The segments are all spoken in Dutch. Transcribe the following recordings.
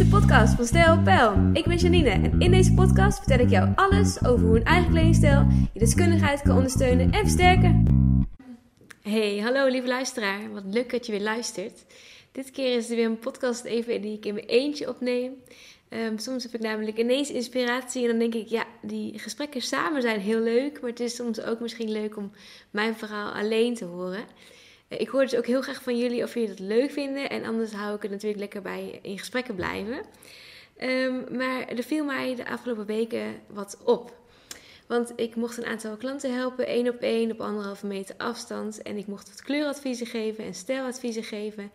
de podcast van Stijl Pijl. Ik ben Janine en in deze podcast vertel ik jou alles over hoe een eigen kledingstijl je deskundigheid kan ondersteunen en versterken. Hey, hallo lieve luisteraar. Wat leuk dat je weer luistert. Dit keer is er weer een podcast even die ik in mijn eentje opneem. Ehm, soms heb ik namelijk ineens inspiratie en dan denk ik, ja, die gesprekken samen zijn heel leuk, maar het is soms ook misschien leuk om mijn verhaal alleen te horen. Ik hoor dus ook heel graag van jullie of jullie dat leuk vinden. En anders hou ik het natuurlijk lekker bij in gesprekken blijven. Ehm, maar er viel mij de afgelopen weken wat op. Want ik mocht een aantal klanten helpen, één op één, op anderhalve meter afstand. En ik mocht wat kleuradviezen geven en stijladviezen geven.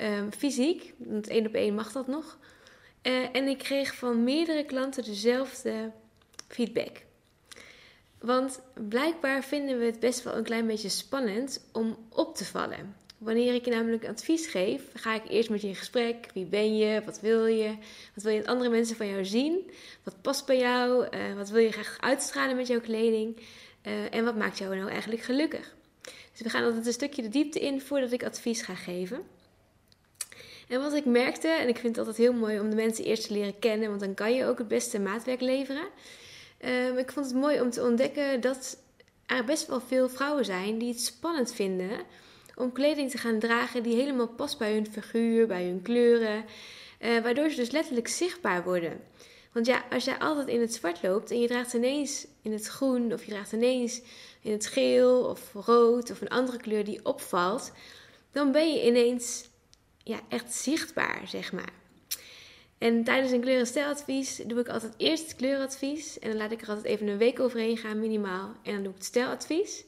Um, fysiek, want één op één mag dat nog. Uh, en ik kreeg van meerdere klanten dezelfde feedback. Want blijkbaar vinden we het best wel een klein beetje spannend om op te vallen. Wanneer ik je namelijk advies geef, ga ik eerst met je in gesprek. Wie ben je? Wat wil je? Wat wil je dat andere mensen van jou zien? Wat past bij jou? Uh, wat wil je graag uitstralen met jouw kleding? Uh, en wat maakt jou nou eigenlijk gelukkig? Dus we gaan altijd een stukje de diepte in voordat ik advies ga geven. En wat ik merkte, en ik vind het altijd heel mooi om de mensen eerst te leren kennen, want dan kan je ook het beste maatwerk leveren. Um, ik vond het mooi om te ontdekken dat er best wel veel vrouwen zijn die het spannend vinden om kleding te gaan dragen die helemaal past bij hun figuur, bij hun kleuren, uh, waardoor ze dus letterlijk zichtbaar worden. Want ja, als jij altijd in het zwart loopt en je draagt ineens in het groen of je draagt ineens in het geel of rood of een andere kleur die opvalt, dan ben je ineens ja, echt zichtbaar, zeg maar. En tijdens een kleurenstijladvies doe ik altijd eerst het kleuradvies. En dan laat ik er altijd even een week overheen gaan, minimaal. En dan doe ik het stijladvies.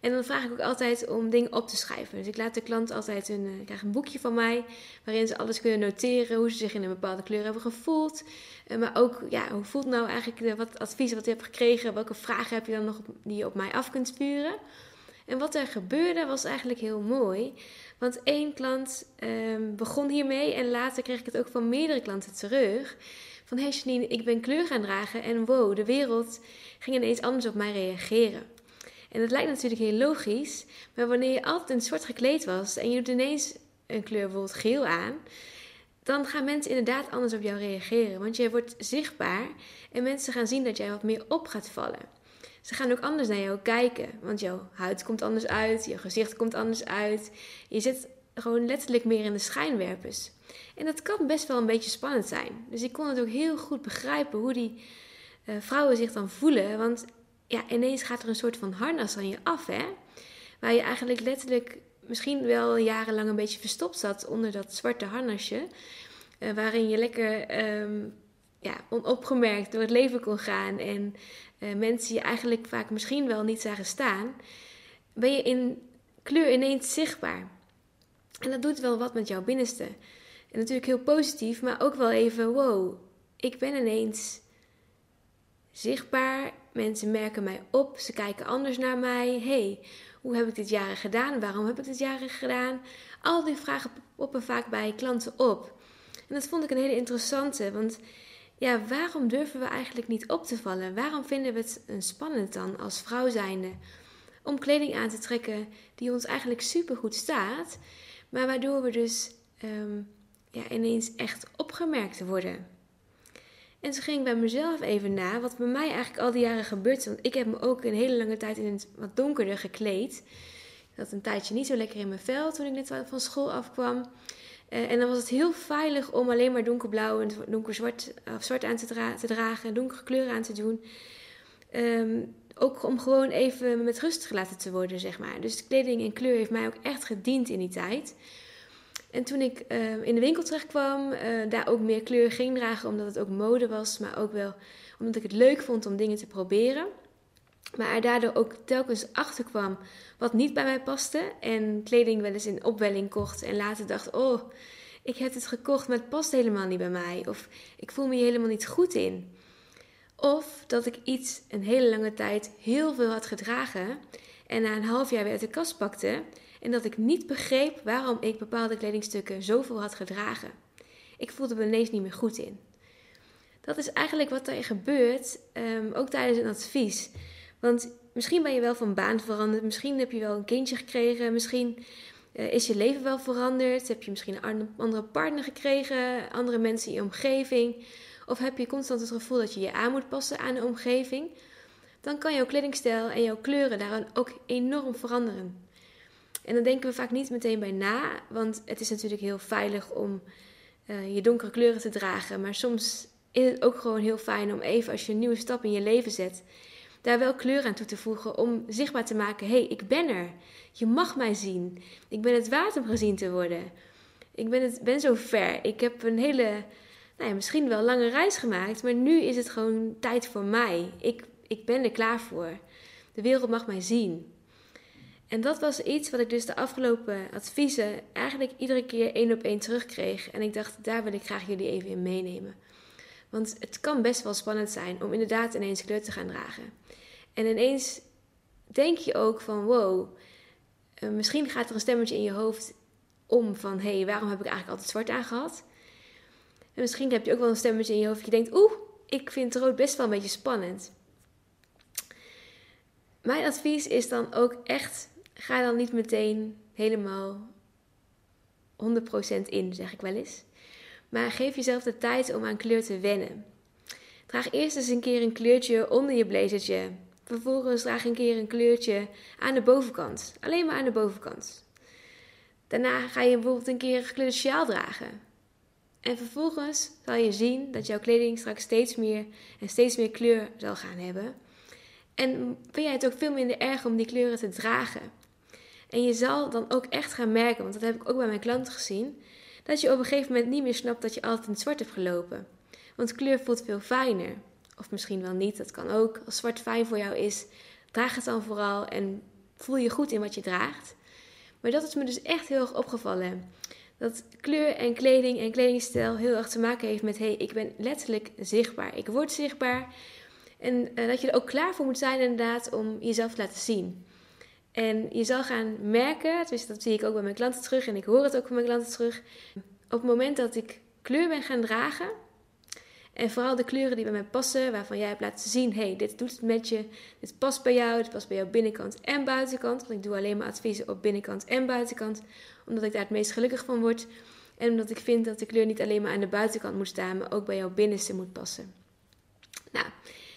En dan vraag ik ook altijd om dingen op te schrijven. Dus ik laat de klant altijd een, uh, krijg een boekje van mij. Waarin ze alles kunnen noteren. Hoe ze zich in een bepaalde kleur hebben gevoeld. Uh, maar ook, ja, hoe voelt nou eigenlijk de, wat advies wat je hebt gekregen? Welke vragen heb je dan nog die je op mij af kunt sturen? En wat er gebeurde was eigenlijk heel mooi. Want één klant um, begon hiermee en later kreeg ik het ook van meerdere klanten terug. Van hey Janine, ik ben kleur gaan dragen en wow, de wereld ging ineens anders op mij reageren. En dat lijkt natuurlijk heel logisch, maar wanneer je altijd in zwart gekleed was en je doet ineens een kleur bijvoorbeeld geel aan, dan gaan mensen inderdaad anders op jou reageren. Want jij wordt zichtbaar en mensen gaan zien dat jij wat meer op gaat vallen. Ze gaan ook anders naar jou kijken. Want jouw huid komt anders uit, je gezicht komt anders uit. Je zit gewoon letterlijk meer in de schijnwerpers. En dat kan best wel een beetje spannend zijn. Dus ik kon het ook heel goed begrijpen hoe die uh, vrouwen zich dan voelen. Want ja, ineens gaat er een soort van harnas aan je af, hè? Waar je eigenlijk letterlijk misschien wel jarenlang een beetje verstopt zat onder dat zwarte harnasje. Uh, waarin je lekker um, ja, onopgemerkt door het leven kon gaan en uh, mensen je eigenlijk vaak misschien wel niet zagen staan, ben je in kleur ineens zichtbaar. En dat doet wel wat met jouw binnenste. En natuurlijk heel positief, maar ook wel even, wow, ik ben ineens zichtbaar. Mensen merken mij op, ze kijken anders naar mij. hey, hoe heb ik dit jaren gedaan? Waarom heb ik dit jaren gedaan? Al die vragen poppen vaak bij klanten op. En dat vond ik een hele interessante, want ja, waarom durven we eigenlijk niet op te vallen? Waarom vinden we het spannend dan als vrouw zijnde om kleding aan te trekken die ons eigenlijk supergoed staat, maar waardoor we dus um, ja, ineens echt opgemerkt worden? En toen ging ik bij mezelf even na wat bij mij eigenlijk al die jaren gebeurt. Want ik heb me ook een hele lange tijd in het wat donkerder gekleed. Ik had een tijdje niet zo lekker in mijn vel toen ik net van school afkwam. Uh, en dan was het heel veilig om alleen maar donkerblauw en donkerzwart of zwart aan te, te dragen, donkere kleuren aan te doen. Um, ook om gewoon even met rust gelaten te worden, zeg maar. Dus kleding en kleur heeft mij ook echt gediend in die tijd. En toen ik uh, in de winkel terecht kwam, uh, daar ook meer kleur ging dragen, omdat het ook mode was, maar ook wel omdat ik het leuk vond om dingen te proberen. Maar er daardoor ook telkens achter kwam wat niet bij mij paste. En kleding wel eens in opwelling kocht. En later dacht, oh, ik heb het gekocht, maar het past helemaal niet bij mij. Of ik voel me hier helemaal niet goed in. Of dat ik iets een hele lange tijd heel veel had gedragen. En na een half jaar weer uit de kast pakte. En dat ik niet begreep waarom ik bepaalde kledingstukken zoveel had gedragen. Ik voelde me ineens niet meer goed in. Dat is eigenlijk wat er gebeurt, um, ook tijdens een advies. Want misschien ben je wel van baan veranderd, misschien heb je wel een kindje gekregen, misschien Eh, is je leven wel veranderd? Heb je misschien een andere partner gekregen? Andere mensen in je omgeving? Of heb je constant het gevoel dat je je aan moet passen aan de omgeving? Dan kan jouw kledingstijl en jouw kleuren daaraan ook enorm veranderen. En dan denken we vaak niet meteen bij na, want het is natuurlijk heel veilig om uh, je donkere kleuren te dragen. Maar soms is het ook gewoon heel fijn om even als je een nieuwe stap in je leven zet, daar wel kleur aan toe te voegen om zichtbaar te maken: hé, hey, ik ben er. Je mag mij zien. Ik ben het waard om gezien te worden. Ik ben, het, ben zo ver. Ik heb een hele, nou ja, misschien wel lange reis gemaakt, maar nu is het gewoon tijd voor mij. Ik, ik ben er klaar voor. De wereld mag mij zien. En dat was iets wat ik dus de afgelopen adviezen eigenlijk iedere keer één op één terugkreeg. En ik dacht, daar wil ik graag jullie even in meenemen. Want het kan best wel spannend zijn om inderdaad ineens kleur te gaan dragen. En ineens denk je ook van wow, eh, misschien gaat er een stemmetje in je hoofd om van hé, hey, waarom heb ik eigenlijk altijd zwart aangehad? En misschien heb je ook wel een stemmetje in je hoofd dat je denkt, oeh, ik vind rood best wel een beetje spannend. Mijn advies is dan ook echt, ga dan niet meteen helemaal 100% in, zeg ik wel eens. Maar geef jezelf de tijd om aan kleur te wennen. Draag eerst eens een keer een kleurtje onder je blazertje. Vervolgens draag een keer een kleurtje aan de bovenkant. Alleen maar aan de bovenkant. Daarna ga je bijvoorbeeld een keer een gekleurde sjaal dragen. En vervolgens zal je zien dat jouw kleding straks steeds meer en steeds meer kleur zal gaan hebben. En vind jij het ook veel minder erg om die kleuren te dragen. En je zal dan ook echt gaan merken, want dat heb ik ook bij mijn klanten gezien, dat je op een gegeven moment niet meer snapt dat je altijd in het zwart hebt gelopen. Want kleur voelt veel fijner. Of misschien wel niet, dat kan ook. Als zwart fijn voor jou is, draag het dan vooral en voel je goed in wat je draagt. Maar dat is me dus echt heel erg opgevallen. Dat kleur en kleding en kledingstijl heel erg te maken heeft met: hé, hey, ik ben letterlijk zichtbaar. Ik word zichtbaar. En uh, dat je er ook klaar voor moet zijn, inderdaad, om jezelf te laten zien. En je zal gaan merken, dus dat zie ik ook bij mijn klanten terug en ik hoor het ook van mijn klanten terug. Op het moment dat ik kleur ben gaan dragen, en vooral de kleuren die bij mij passen, waarvan jij hebt laten zien: hey, dit doet het met je, dit past bij jou, dit past bij jouw binnenkant en buitenkant. Want ik doe alleen maar adviezen op binnenkant en buitenkant, omdat ik daar het meest gelukkig van word. En omdat ik vind dat de kleur niet alleen maar aan de buitenkant moet staan, maar ook bij jouw binnenste moet passen. Nou,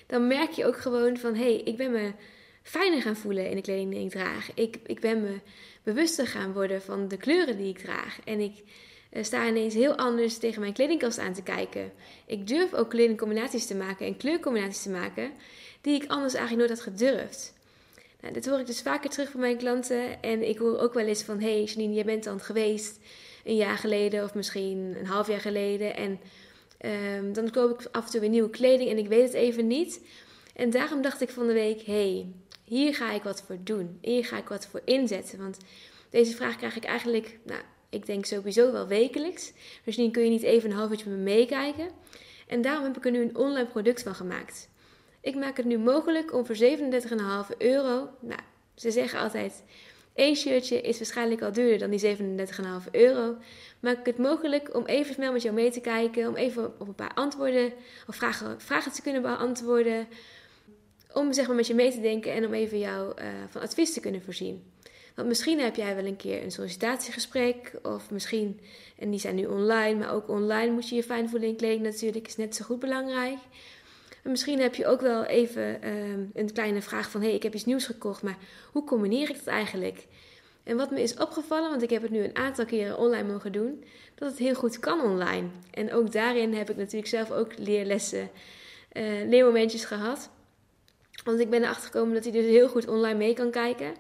dan merk je ook gewoon van: hey, ik ben me fijner gaan voelen in de kleding die ik draag. Ik, ik ben me bewuster gaan worden van de kleuren die ik draag. En ik uh, sta ineens heel anders tegen mijn kledingkast aan te kijken. Ik durf ook kledingcombinaties te maken en kleurcombinaties te maken die ik anders eigenlijk nooit had gedurfd. Nou, dit hoor ik dus vaker terug van mijn klanten. En ik hoor ook wel eens van: Hey Janine, jij bent dan geweest een jaar geleden of misschien een half jaar geleden. En um, dan koop ik af en toe weer nieuwe kleding en ik weet het even niet. En daarom dacht ik van de week: hey, hier ga ik wat voor doen. Hier ga ik wat voor inzetten. Want deze vraag krijg ik eigenlijk, nou, ik denk sowieso wel wekelijks. Dus nu kun je niet even een half uurtje me meekijken. En daarom heb ik er nu een online product van gemaakt. Ik maak het nu mogelijk om voor 37,5 euro. Nou, ze zeggen altijd: één shirtje is waarschijnlijk al duurder dan die 37,5 euro. Maak ik het mogelijk om even snel met jou mee te kijken. Om even op een paar antwoorden of vragen, vragen te kunnen beantwoorden om zeg maar, met je mee te denken en om even jou uh, van advies te kunnen voorzien. Want misschien heb jij wel een keer een sollicitatiegesprek, of misschien, en die zijn nu online, maar ook online moet je je fijn voelen in kleding natuurlijk, is net zo goed belangrijk. En misschien heb je ook wel even uh, een kleine vraag van: hé, hey, ik heb iets nieuws gekocht, maar hoe combineer ik dat eigenlijk? En wat me is opgevallen, want ik heb het nu een aantal keren online mogen doen, dat het heel goed kan online. En ook daarin heb ik natuurlijk zelf ook leerlessen, uh, leermomentjes gehad. Want ik ben erachter gekomen dat hij dus heel goed online mee kan kijken.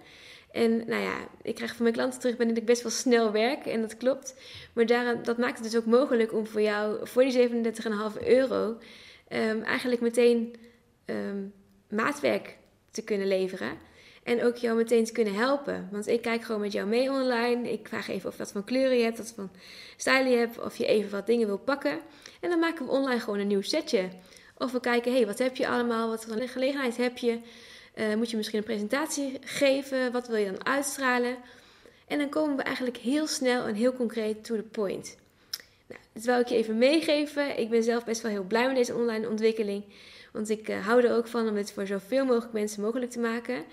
En nou ja, ik krijg van mijn klanten terug ben ik best wel snel werk. En dat klopt. Maar daar, dat maakt het dus ook mogelijk om voor jou, voor die 37,5 euro, um, eigenlijk meteen um, maatwerk te kunnen leveren. En ook jou meteen te kunnen helpen. Want ik kijk gewoon met jou mee online. Ik vraag even of wat van kleuren je hebt, wat van stijl je hebt. Of je even wat dingen wil pakken. En dan maken we online gewoon een nieuw setje. Of we kijken, hé, hey, wat heb je allemaal? Wat voor gelegenheid heb je? Uh, moet je misschien een presentatie geven? Wat wil je dan uitstralen? En dan komen we eigenlijk heel snel en heel concreet to the point. Nou, dit wil ik je even meegeven. Ik ben zelf best wel heel blij met deze online ontwikkeling. Want ik uh, hou er ook van om dit voor zoveel mogelijk mensen mogelijk te maken.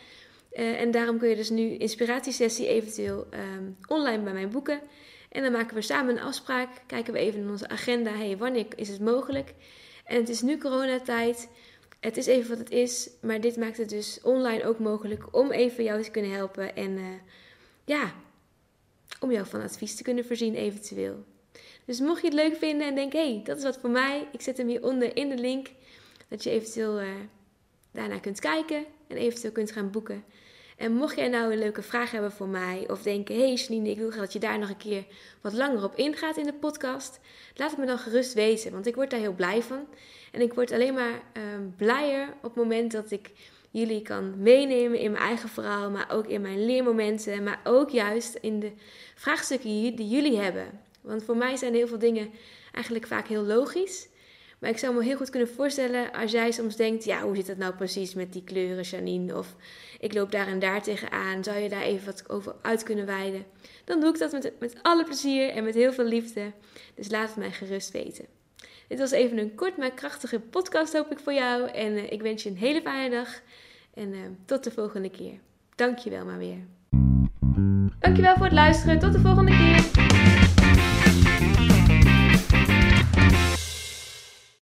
Eh, en daarom kun je dus nu inspiratiesessie eventueel ehm, online bij mij boeken. En dan maken we samen een afspraak. Kijken we even in onze agenda. Hey, wanneer is het mogelijk? En het is nu coronatijd. Het is even wat het is. Maar dit maakt het dus online ook mogelijk om even jou te kunnen helpen. En uh, ja, om jou van advies te kunnen voorzien eventueel. Dus mocht je het leuk vinden en denk, hé, hey, dat is wat voor mij. Ik zet hem hieronder in de link. Dat je eventueel uh, daarna kunt kijken en eventueel kunt gaan boeken. En mocht jij nou een leuke vraag hebben voor mij, of denken: hey Janine, ik wil graag dat je daar nog een keer wat langer op ingaat in de podcast, laat het me dan gerust weten, want ik word daar heel blij van. En ik word alleen maar uh, blijer op het moment dat ik jullie kan meenemen in mijn eigen verhaal, maar ook in mijn leermomenten, maar ook juist in de vraagstukken die jullie hebben. Want voor mij zijn heel veel dingen eigenlijk vaak heel logisch. Maar ik zou me heel goed kunnen voorstellen als jij soms denkt: ja, hoe zit het nou precies met die kleuren, Janine? Of ik loop daar en daar tegenaan. Zou je daar even wat over uit kunnen wijden? Dan doe ik dat met, met alle plezier en met heel veel liefde. Dus laat het mij gerust weten. Dit was even een kort maar krachtige podcast, hoop ik voor jou. En uh, ik wens je een hele fijne dag. En uh, tot de volgende keer. Dankjewel maar weer. Dankjewel voor het luisteren. Tot de volgende keer.